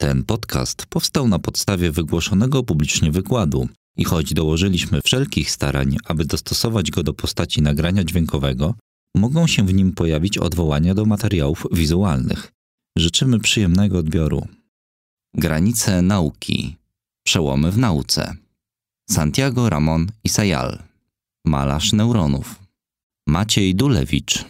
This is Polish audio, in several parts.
Ten podcast powstał na podstawie wygłoszonego publicznie wykładu i choć dołożyliśmy wszelkich starań, aby dostosować go do postaci nagrania dźwiękowego, mogą się w nim pojawić odwołania do materiałów wizualnych. Życzymy przyjemnego odbioru. Granice nauki. Przełomy w nauce. Santiago Ramon Isayal. Malarz neuronów. Maciej Dulewicz.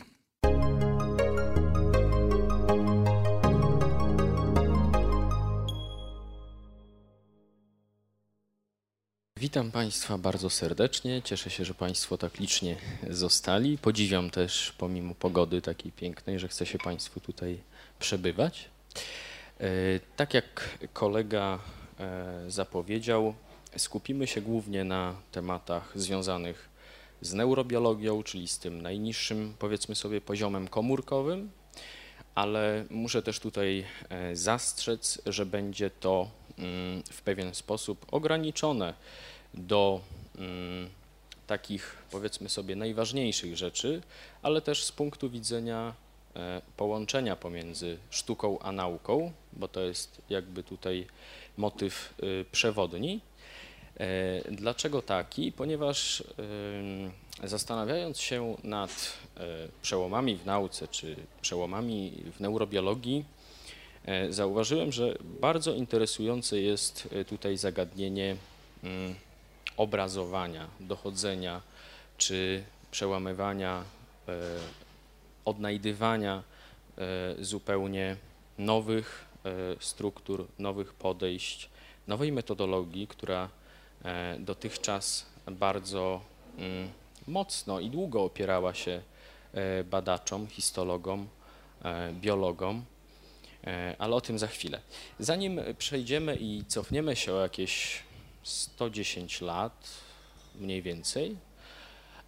Witam Państwa bardzo serdecznie. Cieszę się, że Państwo tak licznie zostali. Podziwiam też, pomimo pogody takiej pięknej, że chce się Państwu tutaj przebywać. E, tak jak kolega e, zapowiedział, skupimy się głównie na tematach związanych z neurobiologią, czyli z tym najniższym, powiedzmy sobie, poziomem komórkowym, ale muszę też tutaj e, zastrzec, że będzie to w pewien sposób ograniczone do mm, takich, powiedzmy sobie, najważniejszych rzeczy, ale też z punktu widzenia e, połączenia pomiędzy sztuką a nauką, bo to jest jakby tutaj motyw y, przewodni. E, dlaczego taki? Ponieważ zastanawiając się nad e, przełomami w nauce czy przełomami w neurobiologii, zauważyłem, że bardzo interesujące jest tutaj zagadnienie mm, obrazowania, dochodzenia czy przełamywania, e, odnajdywania e, zupełnie nowych e, struktur, nowych podejść, nowej metodologii, która dotychczas bardzo mm, mocno i długo opierała się badaczom, histologom, biologom, ale o tym za chwilę. Zanim przejdziemy i cofniemy się o jakieś 110 lat mniej więcej,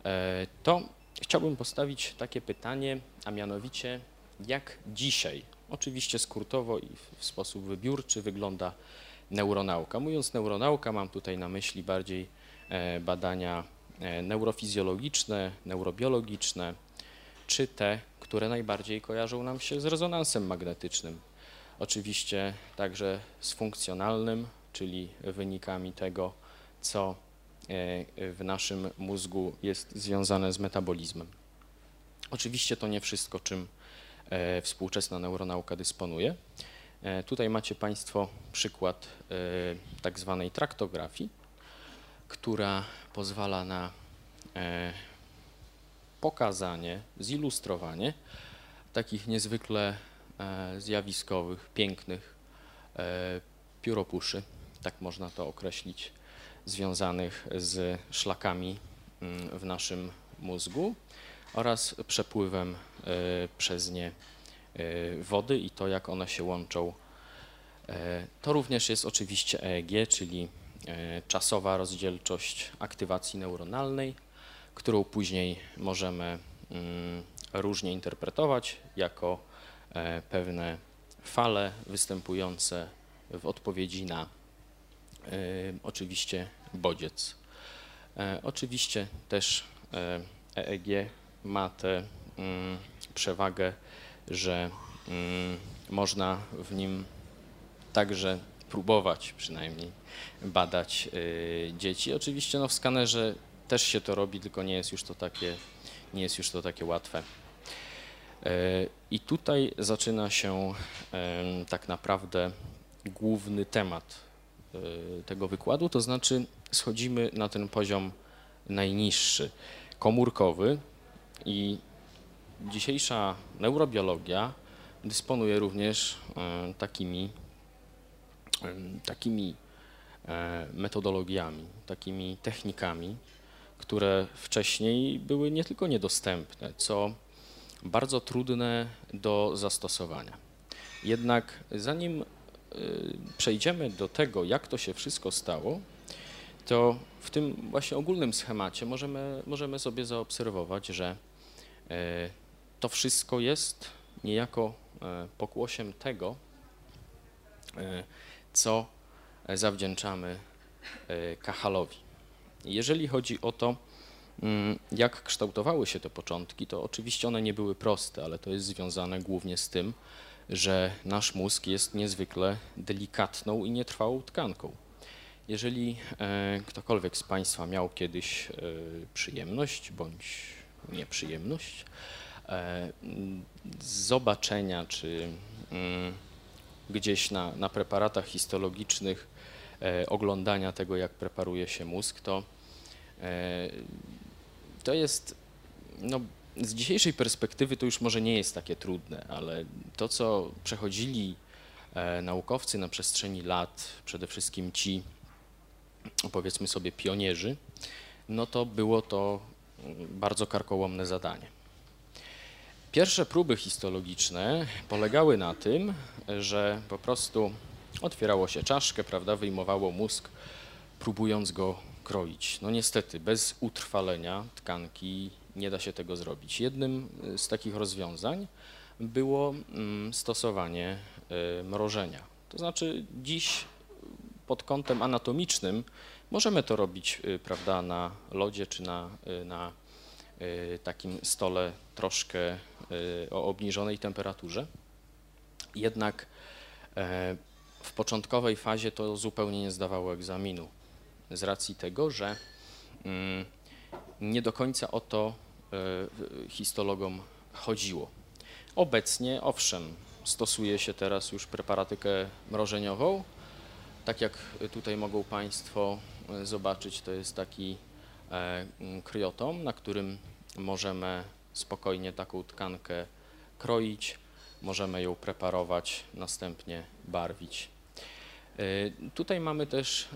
e, to chciałbym postawić takie pytanie, a mianowicie jak dzisiaj, oczywiście skrótowo i w sposób wybiórczy wygląda neuronauka. Mówiąc neuronauka mam tutaj na myśli bardziej e, badania e, neurofizjologiczne, neurobiologiczne, czy te, które najbardziej kojarzą nam się z rezonansem magnetycznym. Oczywiście także z funkcjonalnym, czyli wynikami tego, co e, w naszym mózgu jest związane z metabolizmem. Oczywiście to nie wszystko, czym e, współczesna neuronauka dysponuje. E, tutaj macie Państwo przykład tak zwanej traktografii, która pozwala na pokazanie, zilustrowanie takich niezwykle zjawiskowych, pięknych pióropuszy, tak można to określić, związanych z szlakami mm, w naszym mózgu oraz przepływem e, przez nie e, wody i to, jak one się łączą. E, to również jest oczywiście EEG, czyli czasowa rozdzielczość aktywacji neuronalnej, którą później możemy mm, różnie interpretować jako pewne fale występujące w odpowiedzi na oczywiście bodziec. E, oczywiście też EEG e ma tę mm, przewagę, że mm, można w nim także próbować przynajmniej badać e, dzieci. Oczywiście no, w skanerze też się to robi, tylko nie jest już to takie, nie jest już to takie łatwe. I tutaj zaczyna się tak naprawdę główny temat Y, tego wykładu, to znaczy schodzimy na ten poziom najniższy, komórkowy i dzisiejsza neurobiologia dysponuje również y, takimi, takimi metodologiami, takimi technikami, które wcześniej były nie tylko niedostępne, co bardzo trudne do zastosowania. Jednak zanim Y, przejdziemy do tego, jak to się wszystko stało, to w tym właśnie ogólnym schemacie możemy, możemy sobie zaobserwować, że e, to wszystko jest niejako e, pokłosiem tego, co zawdzięczamy Kachalowi. Jeżeli chodzi o to, jak kształtowały się te początki, to oczywiście one nie były proste, ale to jest związane głównie z tym, że nasz mózg jest niezwykle delikatną i nietrwałą tkanką. Jeżeli e, ktokolwiek z Państwa miał kiedyś e, przyjemność bądź nieprzyjemność e, zobaczenia czy mm, gdzieś na, na preparatach histologicznych oglądania tego, jak preparuje się mózg, to to jest no, z dzisiejszej perspektywy to już może nie jest takie trudne, ale to, co przechodzili naukowcy na przestrzeni lat, przede wszystkim ci, powiedzmy sobie pionierzy, no to było to bardzo karkołomne zadanie. Pierwsze próby histologiczne polegały na tym, że po prostu otwierało się czaszkę, prawda, wyjmowało mózg, próbując go kroić. No niestety, bez utrwalenia tkanki nie da się tego zrobić. Jednym z takich rozwiązań było mm, stosowanie y, mrożenia. To znaczy dziś pod kątem anatomicznym możemy to robić y, prawda, na lodzie czy na, y, na y, takim stole troszkę o obniżonej temperaturze. Jednak e, w początkowej fazie to zupełnie nie zdawało egzaminu z racji tego, że mm, nie do końca o to e, histologom chodziło. Obecnie, owszem, stosuje się teraz już preparatykę mrożeniową, tak jak tutaj mogą Państwo e, zobaczyć, to jest taki e, kryotom, na którym możemy spokojnie taką tkankę kroić, możemy ją preparować, następnie barwić. E, tutaj mamy też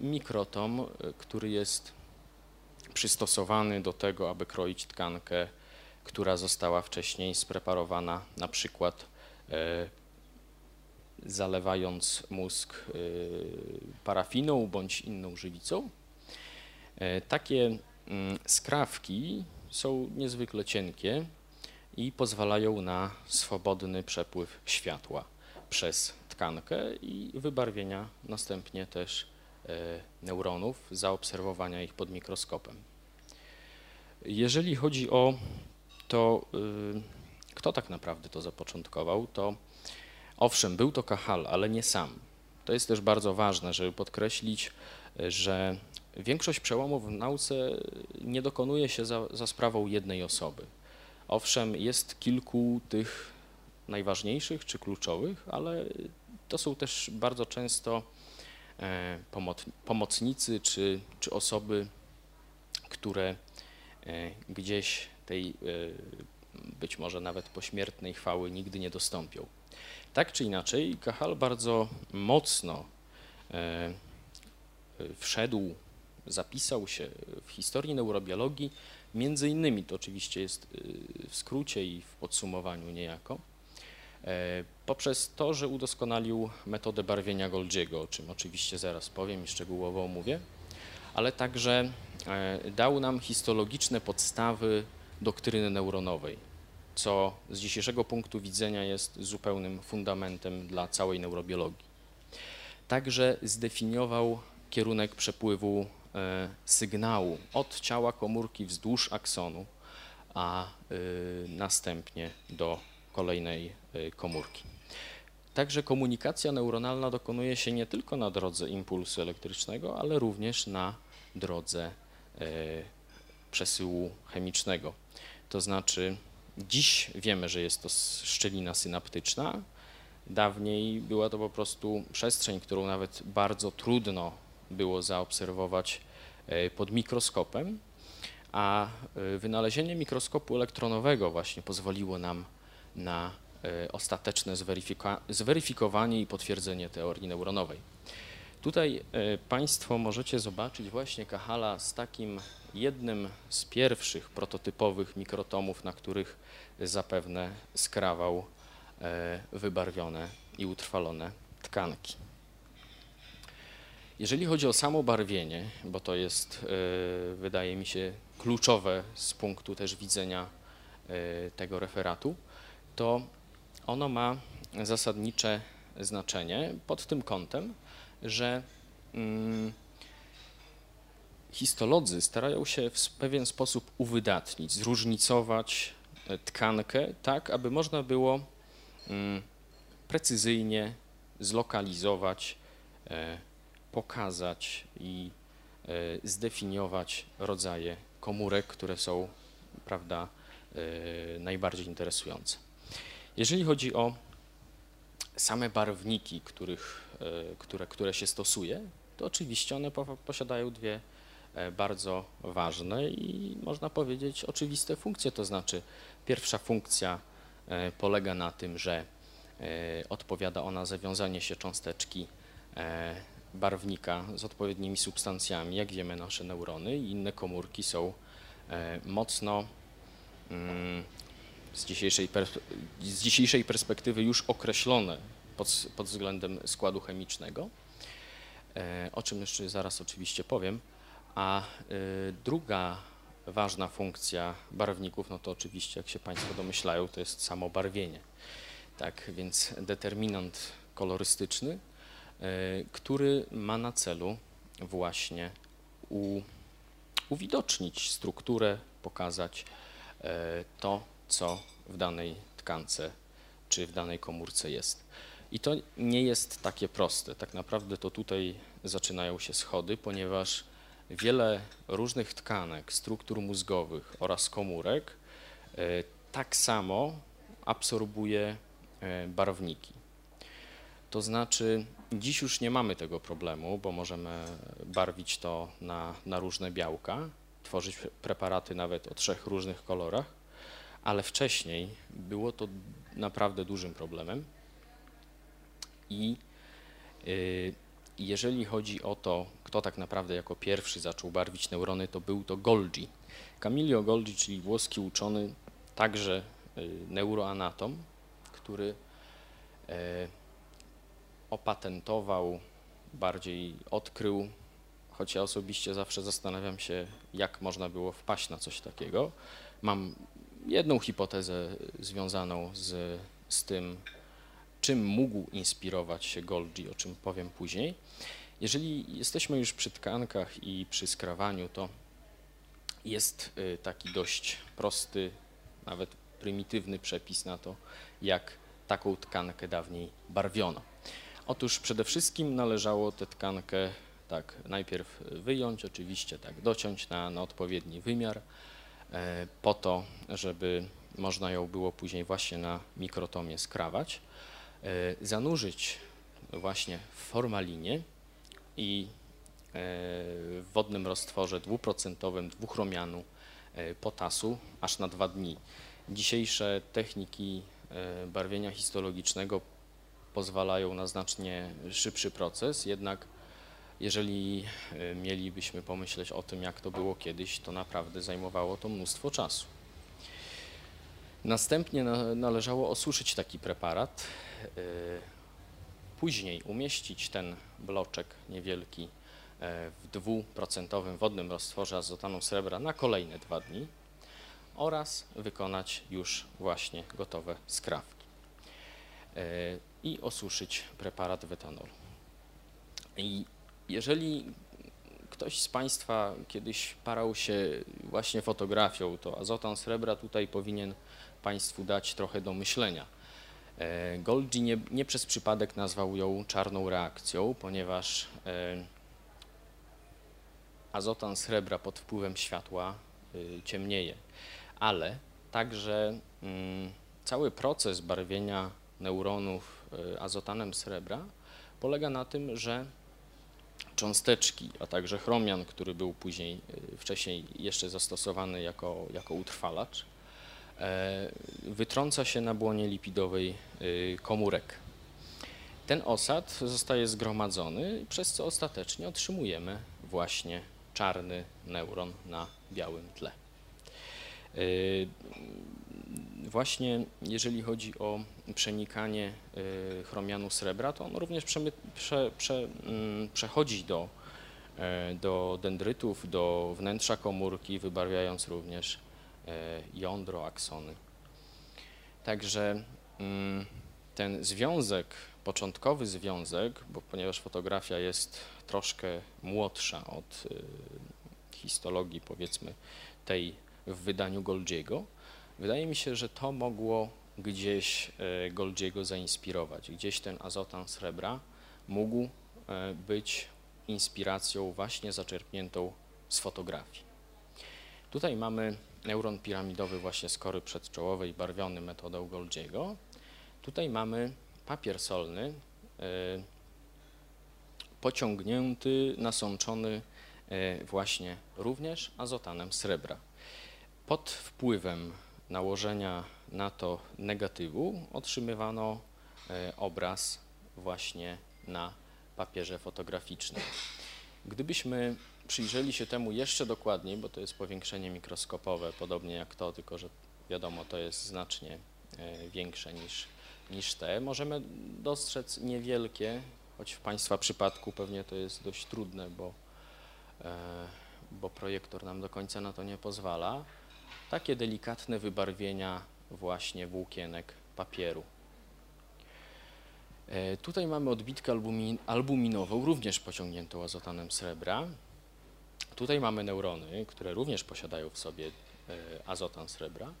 mikrotom, który jest przystosowany do tego, aby kroić tkankę, która została wcześniej spreparowana na przykład zalewając mózg parafiną bądź inną żywicą. E, takie mm, skrawki są niezwykle cienkie i pozwalają na swobodny przepływ światła przez tkankę i wybarwienia następnie też e, neuronów, zaobserwowania ich pod mikroskopem. Jeżeli chodzi o to, y, kto tak naprawdę to zapoczątkował, to Owszem, był to Kahal, ale nie sam. To jest też bardzo ważne, żeby podkreślić, że większość przełomów w nauce nie dokonuje się za, za sprawą jednej osoby. Owszem, jest kilku tych najważniejszych czy kluczowych, ale to są też bardzo często e, pomocnicy czy, czy osoby, które e, gdzieś tej e, być może nawet pośmiertnej chwały nigdy nie dostąpią. Tak czy inaczej, Kahal bardzo mocno wszedł, zapisał się w historii neurobiologii, między innymi, to oczywiście jest w skrócie i w podsumowaniu niejako, poprzez to, że udoskonalił metodę barwienia Goldziego, o czym oczywiście zaraz powiem i szczegółowo omówię, ale także dał nam histologiczne podstawy doktryny neuronowej co z dzisiejszego punktu widzenia jest zupełnym fundamentem dla całej neurobiologii. Także zdefiniował kierunek przepływu e, sygnału od ciała komórki wzdłuż aksonu, a e, następnie do kolejnej e, komórki. Także komunikacja neuronalna dokonuje się nie tylko na drodze impulsu elektrycznego, ale również na drodze przesyłu chemicznego. To znaczy Dziś wiemy, że jest to szczelina synaptyczna. Dawniej była to po prostu przestrzeń, którą nawet bardzo trudno było zaobserwować e, pod mikroskopem, a wynalezienie mikroskopu elektronowego właśnie pozwoliło nam na e, ostateczne zweryfikowanie i potwierdzenie teorii neuronowej. Tutaj Państwo możecie zobaczyć właśnie Kahala z takim jednym z pierwszych prototypowych mikrotomów, na których zapewne skrawał e, wybarwione i utrwalone tkanki. Jeżeli chodzi o samo barwienie, bo to jest, e, wydaje mi się, kluczowe z punktu też widzenia e, tego referatu, to ono ma zasadnicze znaczenie pod tym kątem, że mm, histolodzy starają się w pewien sposób uwydatnić, zróżnicować e, tkankę, tak aby można było mm, precyzyjnie zlokalizować, pokazać i zdefiniować rodzaje komórek, które są prawda, najbardziej interesujące. Jeżeli chodzi o same barwniki, których, które, które się stosuje, to oczywiście one posiadają dwie e, bardzo ważne i można powiedzieć oczywiste funkcje. To znaczy, pierwsza funkcja e, polega na tym, że e, odpowiada ona zawiązanie się cząsteczki barwnika z odpowiednimi substancjami. Jak wiemy, nasze neurony i inne komórki są mocno mm, z dzisiejszej, z dzisiejszej perspektywy już określone pod, pod względem składu chemicznego. E, o czym jeszcze zaraz oczywiście powiem. A e, druga ważna funkcja barwników, no to oczywiście, jak się Państwo domyślają, to jest samo barwienie. Tak, więc determinant kolorystyczny, e, który ma na celu właśnie u, uwidocznić strukturę, pokazać to, co w danej tkance czy w danej komórce jest. I to nie jest takie proste. Tak naprawdę to tutaj zaczynają się schody, ponieważ wiele różnych tkanek, struktur mózgowych oraz komórek e, tak samo absorbuje e, barwniki. To znaczy, dziś już nie mamy tego problemu, bo możemy barwić to na, na różne białka, tworzyć preparaty nawet o trzech różnych kolorach, ale wcześniej było to naprawdę dużym problemem i y, jeżeli chodzi o to, kto tak naprawdę jako pierwszy zaczął barwić neurony, to był to Golgi. Camillo Golgi, czyli włoski uczony, także y, neuroanatom, który e, opatentował, bardziej odkrył, choć ja osobiście zawsze zastanawiam się, jak można było wpaść na coś takiego. Mam jedną hipotezę związaną z, z tym, czym mógł inspirować się Golgi, o czym powiem później. Jeżeli jesteśmy już przy tkankach i przy skrawaniu, to jest y, taki dość prosty, nawet prymitywny przepis na to, jak taką tkankę dawniej barwiono. Otóż przede wszystkim należało tę tkankę tak najpierw wyjąć, oczywiście tak dociąć na, na odpowiedni wymiar, po to, żeby można ją było później właśnie na mikrotomie skrawać. E, zanurzyć właśnie w formalinie i e, w wodnym roztworze dwuprocentowym dwuchromianu e, potasu aż na dwa dni. Dzisiejsze techniki barwienia histologicznego pozwalają na znacznie szybszy proces, jednak jeżeli mielibyśmy pomyśleć o tym, jak to było kiedyś, to naprawdę zajmowało to mnóstwo czasu. Następnie należało osuszyć taki preparat, y, później umieścić ten bloczek niewielki y, w dwuprocentowym wodnym roztworze azotanu srebra na kolejne dwa dni oraz wykonać już właśnie gotowe skrawki i osuszyć preparat wetanolu. I jeżeli ktoś z Państwa kiedyś parał się właśnie fotografią, to azotan srebra tutaj powinien Państwu dać trochę do myślenia. E, Golgi nie, nie przez przypadek nazwał ją czarną reakcją, ponieważ e, azotan srebra pod wpływem światła e, ciemnieje, ale także mm, cały proces barwienia neuronów azotanem srebra polega na tym, że cząsteczki, a także chromian, który był później, wcześniej jeszcze zastosowany jako, jako utrwalacz, E, wytrąca się na błonie lipidowej y, komórek. Ten osad zostaje zgromadzony, przez co ostatecznie otrzymujemy właśnie czarny neuron na białym tle. E, właśnie jeżeli chodzi o przenikanie y, chromianu srebra, to on również prze, prze, mm, przechodzi do, e, do dendrytów, do wnętrza komórki, wybarwiając również E, jądro, aksony. Także mm, ten związek, początkowy związek, bo ponieważ fotografia jest troszkę młodsza od y, histologii, powiedzmy, tej w wydaniu Goldziego, wydaje mi się, że to mogło gdzieś e, Goldziego zainspirować, gdzieś ten azotan srebra mógł e, być inspiracją właśnie zaczerpniętą z fotografii. Tutaj mamy neuron piramidowy właśnie z kory przedczołowej barwiony metodą Goldziego. Tutaj mamy papier solny pociągnięty, nasączony właśnie również azotanem srebra. Pod wpływem nałożenia na to negatywu otrzymywano e, obraz właśnie na papierze fotograficznym. Gdybyśmy przyjrzeli się temu jeszcze dokładniej, bo to jest powiększenie mikroskopowe, podobnie jak to, tylko że wiadomo, to jest znacznie e, większe niż, niż te, możemy dostrzec niewielkie, choć w Państwa przypadku pewnie to jest dość trudne, bo, e, bo projektor nam do końca na to nie pozwala, takie delikatne wybarwienia właśnie włókienek papieru. E, tutaj mamy odbitkę albumin, albuminową, również pociągniętą azotanem srebra. Tutaj mamy neurony, które również posiadają w sobie e, azotan srebra,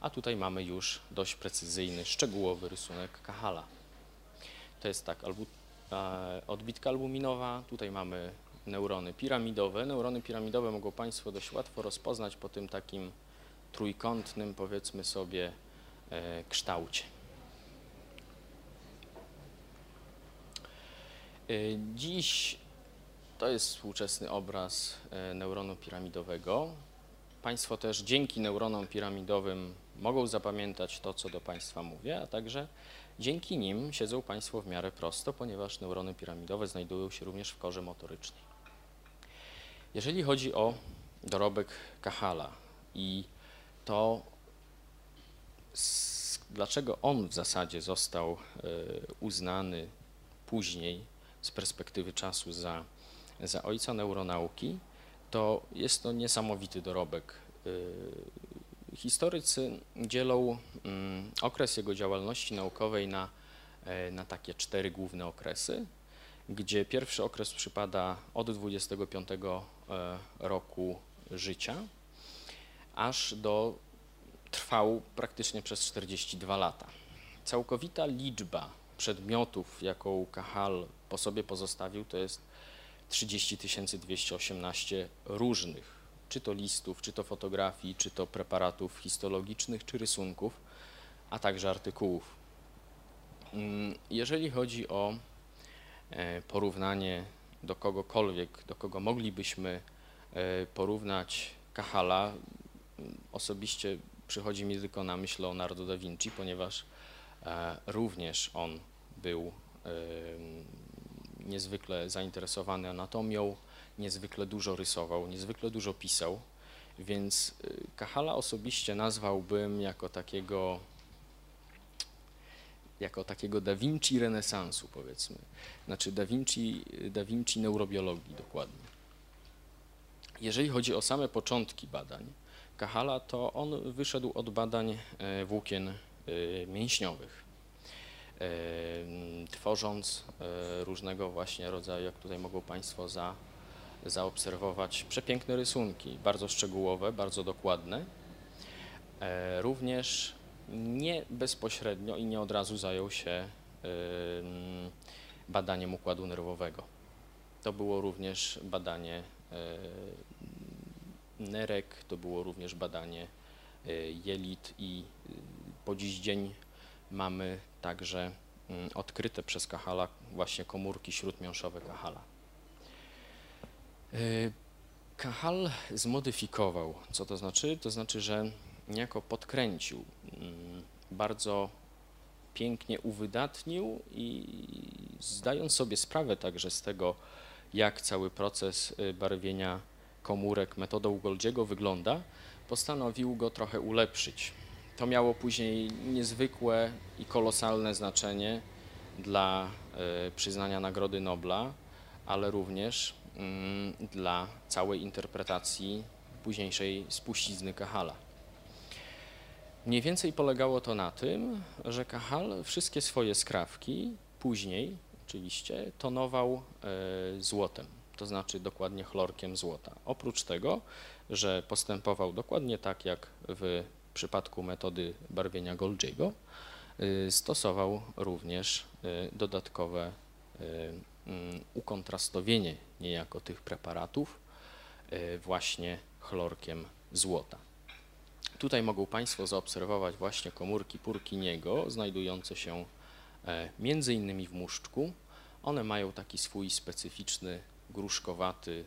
a tutaj mamy już dość precyzyjny, szczegółowy rysunek Kahala. To jest tak, albu, odbitka albuminowa, tutaj mamy neurony piramidowe. Neurony piramidowe mogą Państwo dość łatwo rozpoznać po tym takim trójkątnym, powiedzmy sobie, e, kształcie. E, dziś to jest współczesny obraz e, neuronu piramidowego. Państwo też dzięki neuronom piramidowym mogą zapamiętać to, co do Państwa mówię, a także dzięki nim siedzą Państwo w miarę prosto, ponieważ neurony piramidowe znajdują się również w korze motorycznej. Jeżeli chodzi o dorobek Kahala i to dlaczego on w zasadzie został e, uznany później z perspektywy czasu za, za ojca neuronauki, to jest to niesamowity dorobek. E, historycy dzielą mm, okres jego działalności naukowej na, e, na takie cztery główne okresy, gdzie pierwszy okres przypada od 25 roku życia, aż do trwał praktycznie przez 42 lata. Całkowita liczba przedmiotów, jaką Kahal po sobie pozostawił, to jest 30 218 różnych, czy to listów, czy to fotografii, czy to preparatów histologicznych, czy rysunków, a także artykułów. Mm, jeżeli chodzi o e, porównanie do kogokolwiek, do kogo moglibyśmy e, porównać Kahala, osobiście przychodzi mi tylko na myśl Leonardo da Vinci, ponieważ e, również on był e, niezwykle zainteresowany anatomią, niezwykle dużo rysował, niezwykle dużo pisał, więc Kahala e, osobiście nazwałbym jako takiego jako takiego Da Vinci renesansu, powiedzmy. Znaczy Da Vinci, da Vinci neurobiologii dokładnie. Jeżeli chodzi o same początki badań, Kahala, to on wyszedł od badań e, włókien e, mięśniowych, e, tworząc różnego właśnie rodzaju, jak tutaj mogą Państwo za, zaobserwować, przepiękne rysunki, bardzo szczegółowe, bardzo dokładne. Również nie bezpośrednio i nie od razu zajął się badaniem układu nerwowego. To było również badanie nerek, to było również badanie e, jelit i e, po dziś dzień mamy także mm, odkryte przez Kahala właśnie komórki śródmiąższowe Kahala. E, Kahal zmodyfikował, co to znaczy? To znaczy, że niejako podkręcił, mm, bardzo pięknie uwydatnił i zdając sobie sprawę także z tego, jak cały proces barwienia komórek metodą Goldziego wygląda, postanowił go trochę ulepszyć. To miało później niezwykłe i kolosalne znaczenie dla e, przyznania Nagrody Nobla, ale również mm, dla całej interpretacji późniejszej spuścizny Kahala. Mniej więcej polegało to na tym, że Kahal wszystkie swoje skrawki później oczywiście tonował e, złotem to znaczy dokładnie chlorkiem złota. Oprócz tego, że postępował dokładnie tak jak w przypadku metody barwienia Golgiego stosował również dodatkowe mm, ukontrastowienie niejako tych preparatów właśnie chlorkiem złota. Tutaj mogą Państwo zaobserwować właśnie komórki Purkiniego znajdujące się między innymi w muszczku. One mają taki swój specyficzny gruszkowaty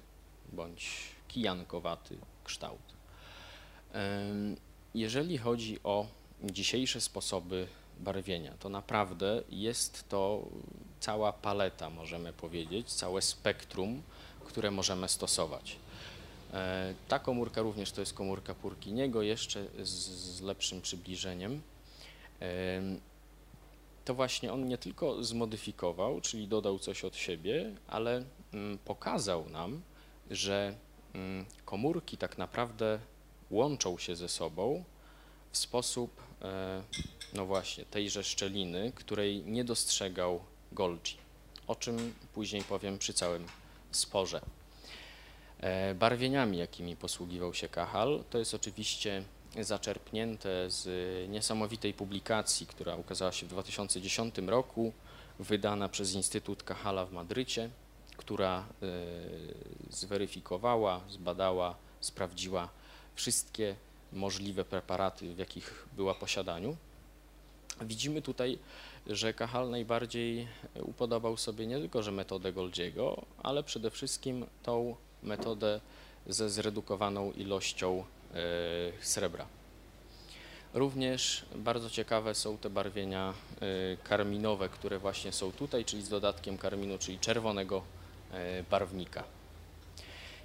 bądź kijankowaty kształt. Jeżeli chodzi o dzisiejsze sposoby barwienia, to naprawdę jest to cała paleta, możemy powiedzieć, całe spektrum, które możemy stosować. E, ta komórka również to jest komórka Purkiniego, jeszcze z, z lepszym przybliżeniem. To właśnie on nie tylko zmodyfikował, czyli dodał coś od siebie, ale mm, pokazał nam, że mm, komórki tak naprawdę łączą się ze sobą w sposób, e, no właśnie, tejże szczeliny, której nie dostrzegał Golgi, o czym później powiem przy całym sporze. E, barwieniami, jakimi posługiwał się Kahal, to jest oczywiście zaczerpnięte z niesamowitej publikacji, która ukazała się w 2010 roku, wydana przez Instytut Kahala w Madrycie, która e, zweryfikowała, zbadała, sprawdziła wszystkie możliwe preparaty, w jakich była posiadaniu. Widzimy tutaj, że Kahal najbardziej upodobał sobie nie tylko że metodę Goldziego, ale przede wszystkim tą metodę ze zredukowaną ilością srebra. Również bardzo ciekawe są te barwienia e, karminowe, które właśnie są tutaj, czyli z dodatkiem karminu, czyli czerwonego e, barwnika.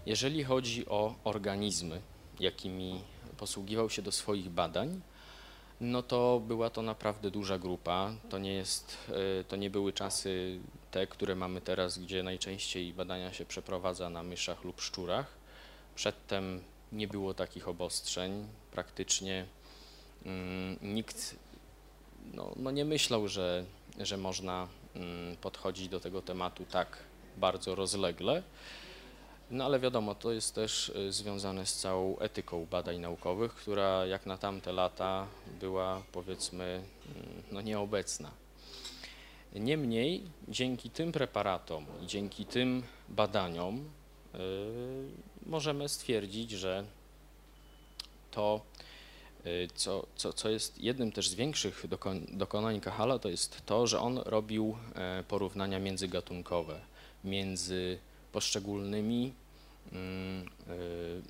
Jeżeli chodzi o organizmy, jakimi posługiwał się do swoich badań, no to była to naprawdę duża grupa. To nie, jest, e, to nie były czasy te, które mamy teraz, gdzie najczęściej badania się przeprowadza na myszach lub szczurach. Przedtem nie było takich obostrzeń. Praktycznie mm, nikt no, no nie myślał, że, że można mm, podchodzić do tego tematu tak bardzo rozlegle. No ale wiadomo, to jest też y, związane z całą etyką badań naukowych, która jak na tamte lata była powiedzmy mm, no, nieobecna. Niemniej dzięki tym preparatom i dzięki tym badaniom możemy stwierdzić, że to, yy, co, co, co jest jednym też z większych dokon dokonań Kahala, to jest to, że on robił yy, porównania międzygatunkowe między poszczególnymi, mm,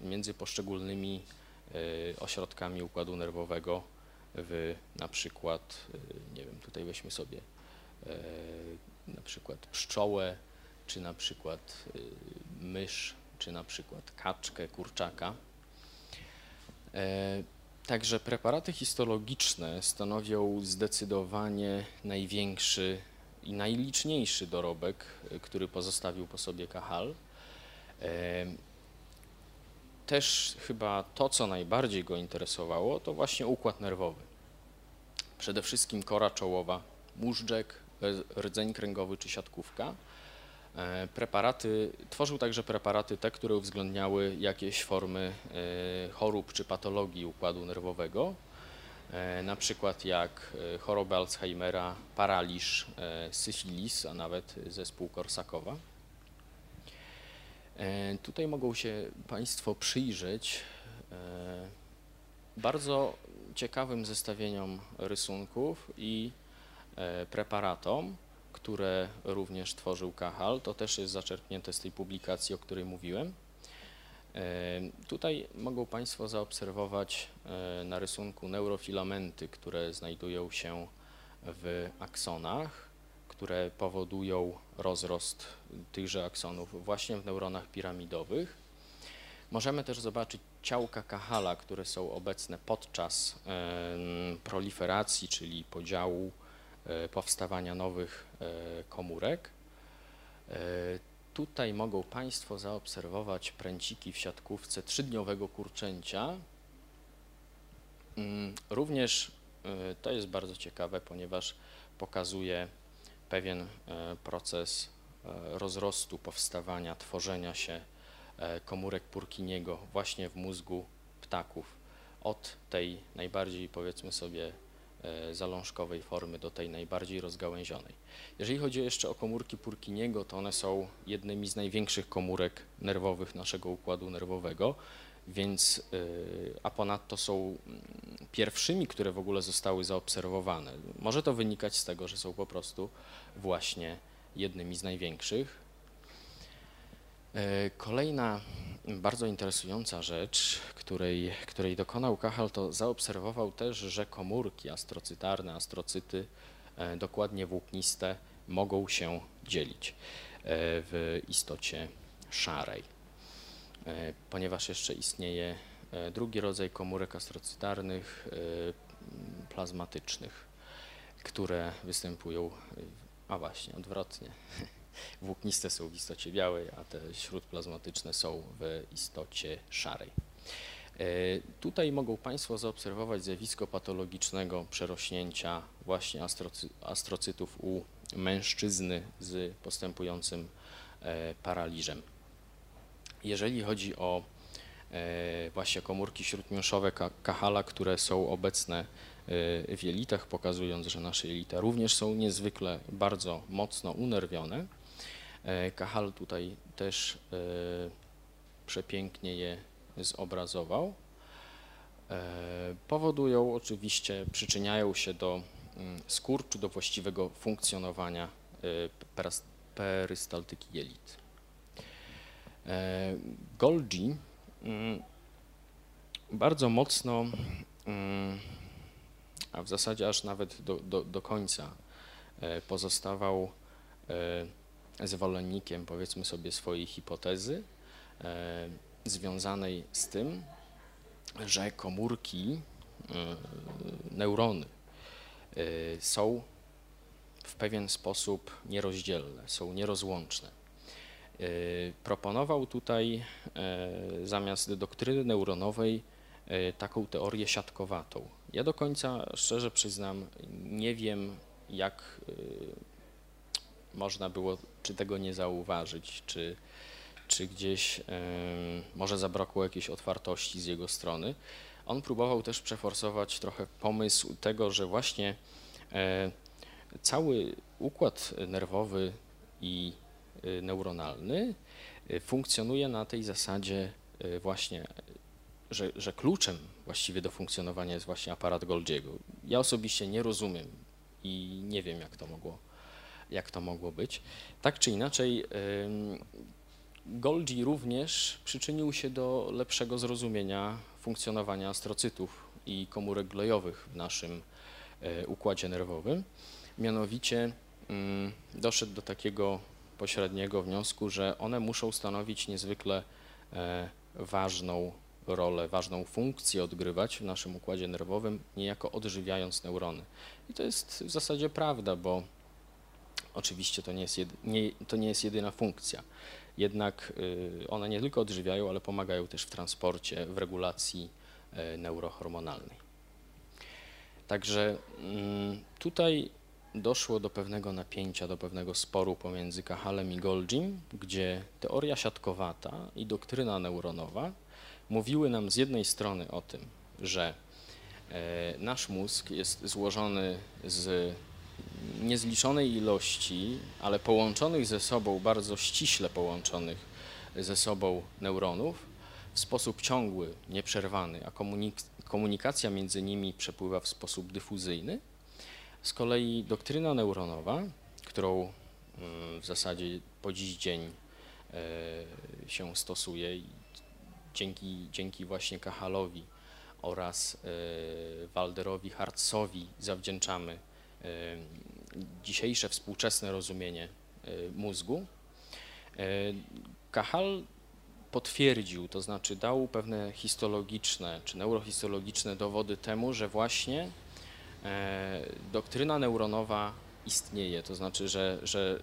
y, między poszczególnymi y, ośrodkami układu nerwowego w na przykład, y, nie wiem, tutaj weźmy sobie na przykład pszczołę, czy na przykład mysz, czy na przykład kaczkę, kurczaka. Także preparaty histologiczne stanowią zdecydowanie największy i najliczniejszy dorobek, y, który pozostawił po sobie Kahal. Też chyba to, co najbardziej go interesowało, to właśnie układ nerwowy. Przede wszystkim kora czołowa, móżdżek, rdzeń kręgowy czy siatkówka. E, preparaty, tworzył także preparaty te, które uwzględniały jakieś formy e, chorób czy patologii układu nerwowego, E, na przykład jak choroba Alzheimera, paraliż, syfilis, a nawet zespół Korsakowa. Tutaj mogą się Państwo przyjrzeć bardzo ciekawym zestawieniom rysunków i preparatom, które również tworzył Kahal. To też jest zaczerpnięte z tej publikacji, o której mówiłem. Tutaj mogą Państwo zaobserwować e, na rysunku neurofilamenty, które znajdują się w aksonach, które powodują rozrost tychże aksonów właśnie w neuronach piramidowych. Możemy też zobaczyć ciałka Kahala, które są obecne podczas proliferacji, czyli podziału, e, powstawania nowych e, komórek. Tutaj mogą Państwo zaobserwować pręciki w siatkówce trzydniowego kurczęcia. Mm, również to jest bardzo ciekawe, ponieważ pokazuje pewien proces rozrostu, powstawania, tworzenia się komórek Purkiniego właśnie w mózgu ptaków. od tej najbardziej powiedzmy sobie e, zalążkowej formy do tej najbardziej rozgałęzionej. Jeżeli chodzi jeszcze o komórki Purkiniego, to one są jednymi z największych komórek nerwowych naszego układu nerwowego, więc y, a ponadto są mm, pierwszymi, które w ogóle zostały zaobserwowane. Może to wynikać z tego, że są po prostu właśnie jednymi z największych. E, kolejna bardzo interesująca rzecz, której, której dokonał Kachal, to zaobserwował też, że komórki astrocytarne, astrocyty, e, dokładnie włókniste, mogą się dzielić e, w istocie szarej. Ponieważ jeszcze istnieje drugi rodzaj komórek astrocytarnych, plazmatycznych, które występują, a właśnie odwrotnie, Włókniste są w istocie białej, a te śródplazmatyczne są w istocie szarej. E, tutaj mogą Państwo zaobserwować zjawisko patologicznego przerośnięcia właśnie astrocy, astrocytów u mężczyzny z postępującym e, paraliżem. Jeżeli chodzi o e, właśnie komórki śródmiąższowe Kahala, które są obecne w jelitach, pokazując, że nasze jelita również są niezwykle bardzo mocno unerwione, Kahal tutaj też e, przepięknie je zobrazował. E, powodują oczywiście, przyczyniają się do mm, skurczu, do właściwego funkcjonowania perystaltyki jelit. Golgi mm, bardzo mocno, mm, a w zasadzie aż nawet do, do, do końca pozostawał zwolennikiem, powiedzmy sobie, swojej hipotezy e, związanej z tym, że komórki, e, neurony e, są w pewien sposób nierozdzielne, są nierozłączne. Proponował tutaj zamiast doktryny neuronowej taką teorię siatkowatą. Ja do końca, szczerze przyznam, nie wiem, jak można było czy tego nie zauważyć, czy, czy gdzieś może zabrakło jakiejś otwartości z jego strony. On próbował też przeforsować trochę pomysł tego, że właśnie e, cały układ nerwowy i e, neuronalny e, funkcjonuje na tej zasadzie właśnie, że, że kluczem właściwie do funkcjonowania jest właśnie aparat Golgiego. Ja osobiście nie rozumiem i nie wiem, jak to mogło jak to mogło być. Tak czy inaczej, Golgi również przyczynił się do lepszego zrozumienia funkcjonowania astrocytów i komórek glejowych w naszym e, układzie nerwowym. Mianowicie doszedł do takiego pośredniego wniosku, że one muszą stanowić niezwykle e, ważną rolę, ważną funkcję odgrywać w naszym układzie nerwowym, niejako odżywiając neurony. I to jest w zasadzie prawda, bo Oczywiście to nie jest, jedy, nie, to nie jest jedyna funkcja, jednak y, one nie tylko odżywiają, ale pomagają też w transporcie, w regulacji y, neurohormonalnej. Także mm, tutaj doszło do pewnego napięcia, do pewnego sporu pomiędzy Kahalem i Golgim, gdzie teoria siatkowata i doktryna neuronowa mówiły nam z jednej strony o tym, że e, nasz mózg jest złożony z niezliczonej ilości, ale połączonych ze sobą, bardzo ściśle połączonych ze sobą neuronów w sposób ciągły, nieprzerwany, a komunik komunikacja między nimi przepływa w sposób dyfuzyjny. Z kolei doktryna neuronowa, którą mm, w zasadzie po dziś dzień e, się stosuje i dzięki, dzięki właśnie Kahalowi oraz e, Walderowi Hartzowi zawdzięczamy dzisiejsze współczesne rozumienie mózgu. Kahal potwierdził, to znaczy dał pewne histologiczne czy neurohistologiczne dowody temu, że właśnie doktryna neuronowa istnieje, to znaczy, że, że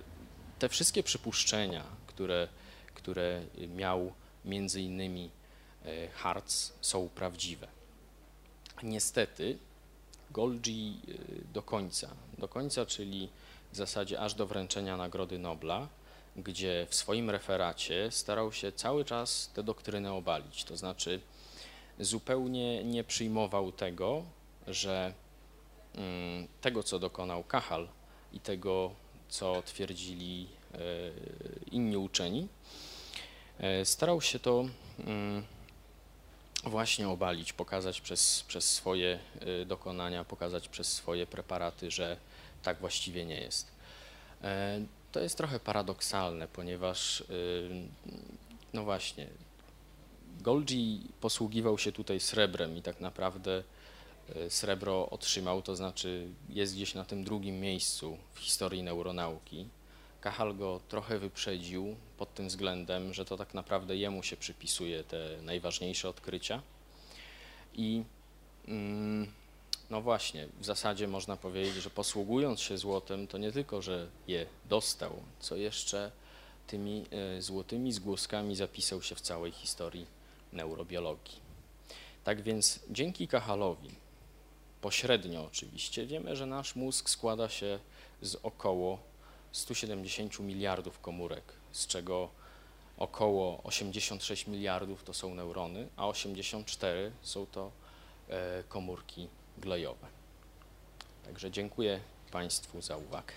te wszystkie przypuszczenia, które, które miał między innymi Hartz są prawdziwe. Niestety Golgi y, do końca, do końca, czyli w zasadzie aż do wręczenia Nagrody Nobla, gdzie w swoim referacie starał się cały czas tę doktrynę obalić, to znaczy zupełnie nie przyjmował tego, że mm, tego, co dokonał Kahal i tego, co twierdzili e, inni uczeni, e, starał się to mm, właśnie obalić, pokazać przez, przez swoje e, dokonania, pokazać przez swoje preparaty, że tak właściwie nie jest. To jest trochę paradoksalne, ponieważ no właśnie, Golgi posługiwał się tutaj srebrem i tak naprawdę e, srebro otrzymał, to znaczy jest gdzieś na tym drugim miejscu w historii neuronauki. Kahal go trochę wyprzedził pod tym względem, że to tak naprawdę jemu się przypisuje te najważniejsze odkrycia. I mm, no właśnie, w zasadzie można powiedzieć, że posługując się złotem, to nie tylko, że je dostał, co jeszcze tymi e, złotymi zgłoskami zapisał się w całej historii neurobiologii. Tak więc dzięki Kahalowi, pośrednio oczywiście, wiemy, że nasz mózg składa się z około 170 miliardów komórek, z czego około 86 miliardów to są neurony, a 84 są to e, komórki glejowe. Także dziękuję Państwu za uwagę.